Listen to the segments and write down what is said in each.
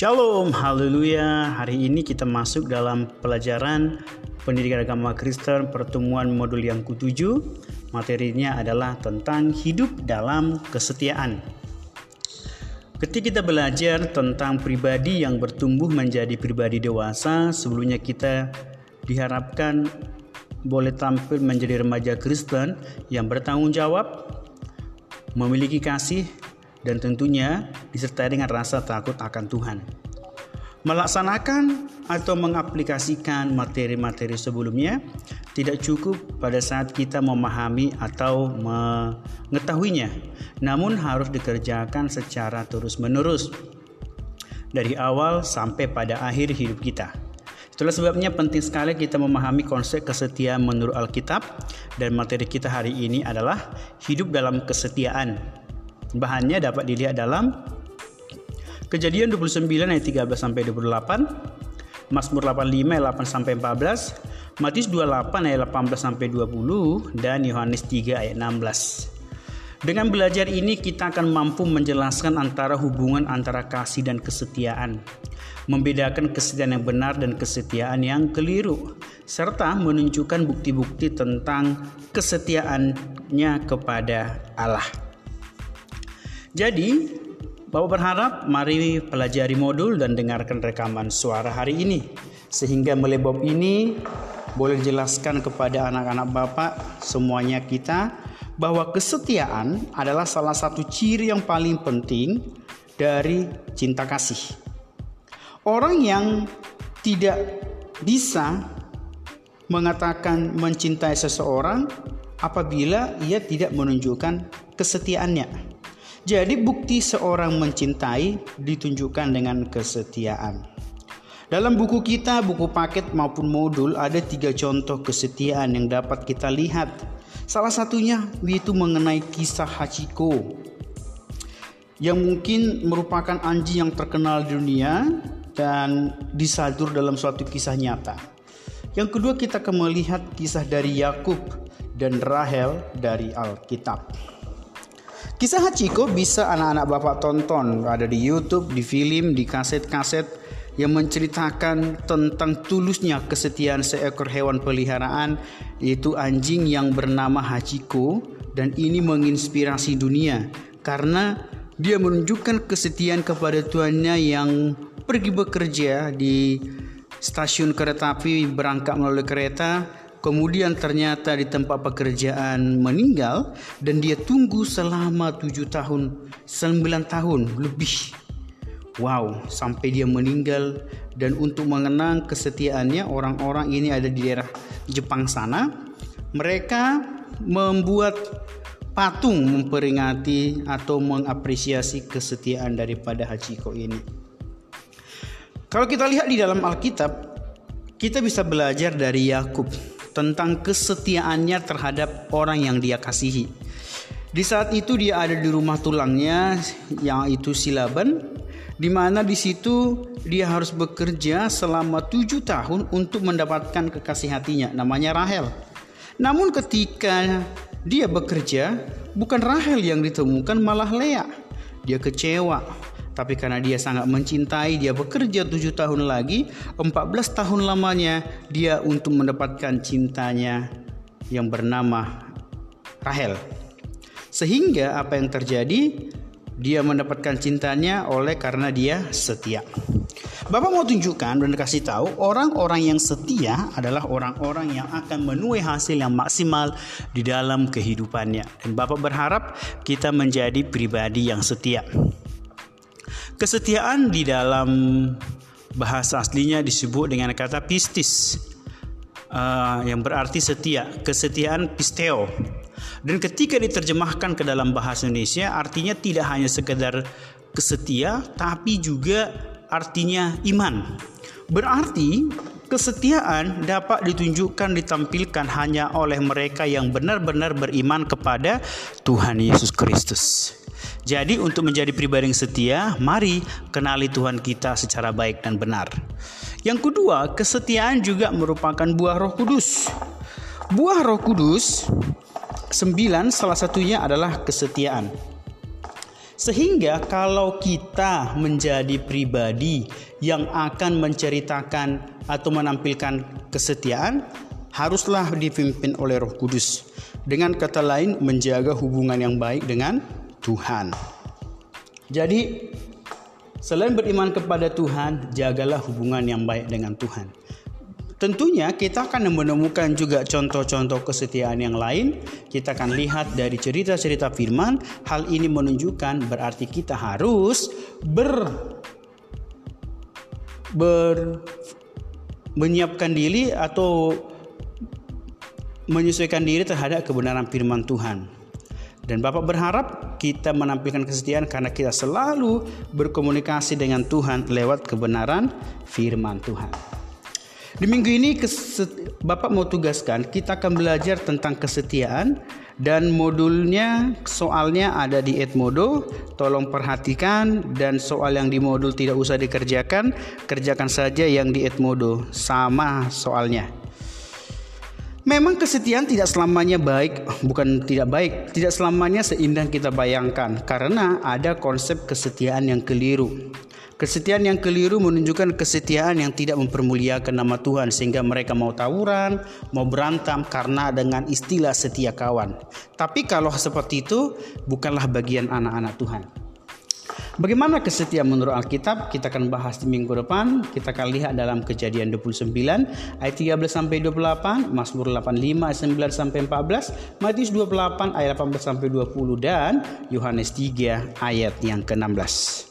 Shalom, haleluya. Hari ini kita masuk dalam pelajaran pendidikan agama Kristen pertemuan modul yang ketujuh. Materinya adalah tentang hidup dalam kesetiaan. Ketika kita belajar tentang pribadi yang bertumbuh menjadi pribadi dewasa, sebelumnya kita diharapkan boleh tampil menjadi remaja Kristen yang bertanggung jawab, memiliki kasih, dan tentunya disertai dengan rasa takut akan Tuhan. Melaksanakan atau mengaplikasikan materi-materi sebelumnya tidak cukup pada saat kita memahami atau mengetahuinya, namun harus dikerjakan secara terus-menerus dari awal sampai pada akhir hidup kita. Itulah sebabnya penting sekali kita memahami konsep kesetiaan menurut Alkitab dan materi kita hari ini adalah hidup dalam kesetiaan Bahannya dapat dilihat dalam Kejadian 29 ayat 13 sampai 28, Mazmur 85 ayat 8 sampai 14, Matius 28 ayat 18 sampai 20 dan Yohanes 3 ayat 16. Dengan belajar ini kita akan mampu menjelaskan antara hubungan antara kasih dan kesetiaan, membedakan kesetiaan yang benar dan kesetiaan yang keliru, serta menunjukkan bukti-bukti tentang kesetiaannya kepada Allah. Jadi, Bapak berharap mari pelajari modul dan dengarkan rekaman suara hari ini. Sehingga melalui bab ini boleh dijelaskan kepada anak-anak Bapak semuanya kita bahwa kesetiaan adalah salah satu ciri yang paling penting dari cinta kasih. Orang yang tidak bisa mengatakan mencintai seseorang apabila ia tidak menunjukkan kesetiaannya. Jadi bukti seorang mencintai ditunjukkan dengan kesetiaan. Dalam buku kita, buku paket maupun modul ada tiga contoh kesetiaan yang dapat kita lihat. Salah satunya yaitu mengenai kisah Hachiko yang mungkin merupakan anjing yang terkenal di dunia dan disadur dalam suatu kisah nyata. Yang kedua kita akan melihat kisah dari Yakub dan Rahel dari Alkitab. Kisah Hachiko bisa anak-anak bapak tonton. Ada di YouTube, di film, di kaset-kaset yang menceritakan tentang tulusnya kesetiaan seekor hewan peliharaan yaitu anjing yang bernama Hachiko dan ini menginspirasi dunia karena dia menunjukkan kesetiaan kepada tuannya yang pergi bekerja di stasiun kereta api berangkat melalui kereta kemudian ternyata di tempat pekerjaan meninggal dan dia tunggu selama tujuh tahun, sembilan tahun lebih. Wow, sampai dia meninggal dan untuk mengenang kesetiaannya orang-orang ini ada di daerah Jepang sana. Mereka membuat patung memperingati atau mengapresiasi kesetiaan daripada Hachiko ini. Kalau kita lihat di dalam Alkitab, kita bisa belajar dari Yakub tentang kesetiaannya terhadap orang yang dia kasihi. Di saat itu dia ada di rumah tulangnya yang itu Silaban di mana di situ dia harus bekerja selama tujuh tahun untuk mendapatkan kekasih hatinya namanya Rahel. Namun ketika dia bekerja bukan Rahel yang ditemukan malah Lea. Dia kecewa tapi karena dia sangat mencintai, dia bekerja tujuh tahun lagi, 14 tahun lamanya dia untuk mendapatkan cintanya yang bernama Rahel. Sehingga apa yang terjadi? Dia mendapatkan cintanya oleh karena dia setia. Bapak mau tunjukkan dan kasih tahu orang-orang yang setia adalah orang-orang yang akan menuai hasil yang maksimal di dalam kehidupannya. Dan Bapak berharap kita menjadi pribadi yang setia. Kesetiaan di dalam bahasa aslinya disebut dengan kata pistis uh, yang berarti setia, kesetiaan pisteo. Dan ketika diterjemahkan ke dalam bahasa Indonesia artinya tidak hanya sekedar kesetia tapi juga artinya iman. Berarti kesetiaan dapat ditunjukkan ditampilkan hanya oleh mereka yang benar-benar beriman kepada Tuhan Yesus Kristus. Jadi untuk menjadi pribadi yang setia, mari kenali Tuhan kita secara baik dan benar. Yang kedua, kesetiaan juga merupakan buah Roh Kudus. Buah Roh Kudus sembilan salah satunya adalah kesetiaan. Sehingga kalau kita menjadi pribadi yang akan menceritakan atau menampilkan kesetiaan, haruslah dipimpin oleh Roh Kudus. Dengan kata lain, menjaga hubungan yang baik dengan Tuhan. Jadi, selain beriman kepada Tuhan, jagalah hubungan yang baik dengan Tuhan. Tentunya kita akan menemukan juga contoh-contoh kesetiaan yang lain. Kita akan lihat dari cerita-cerita firman. Hal ini menunjukkan berarti kita harus ber ber menyiapkan diri atau menyesuaikan diri terhadap kebenaran firman Tuhan. Dan Bapak berharap kita menampilkan kesetiaan karena kita selalu berkomunikasi dengan Tuhan lewat kebenaran firman Tuhan. Di minggu ini Bapak mau tugaskan kita akan belajar tentang kesetiaan dan modulnya soalnya ada di Edmodo. Tolong perhatikan dan soal yang di modul tidak usah dikerjakan, kerjakan saja yang di Edmodo sama soalnya. Memang kesetiaan tidak selamanya baik, bukan tidak baik, tidak selamanya seindah kita bayangkan karena ada konsep kesetiaan yang keliru. Kesetiaan yang keliru menunjukkan kesetiaan yang tidak mempermuliakan nama Tuhan sehingga mereka mau tawuran, mau berantem karena dengan istilah setia kawan. Tapi kalau seperti itu bukanlah bagian anak-anak Tuhan. Bagaimana kesetiaan menurut Alkitab? Kita akan bahas di minggu depan. Kita akan lihat dalam Kejadian 29 ayat 13 sampai 28, Mazmur 85 ayat 9 sampai 14, Matius 28 ayat 18 sampai 20 dan Yohanes 3 ayat yang ke-16.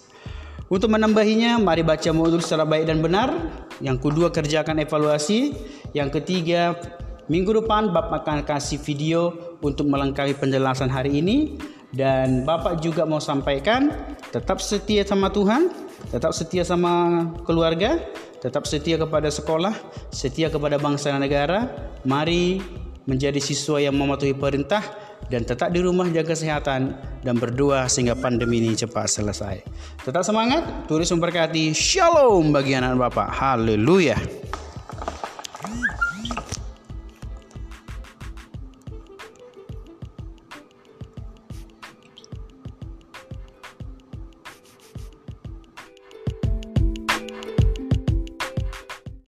Untuk menambahinya, mari baca modul secara baik dan benar. Yang kedua, kerjakan evaluasi. Yang ketiga, minggu depan Bapak akan kasih video untuk melengkapi penjelasan hari ini. Dan Bapak juga mau sampaikan, tetap setia sama Tuhan, tetap setia sama keluarga, tetap setia kepada sekolah, setia kepada bangsa dan negara. Mari menjadi siswa yang mematuhi perintah dan tetap di rumah jaga kesehatan dan berdoa sehingga pandemi ini cepat selesai. Tetap semangat, turis memberkati. Shalom bagi anak Bapak. Haleluya.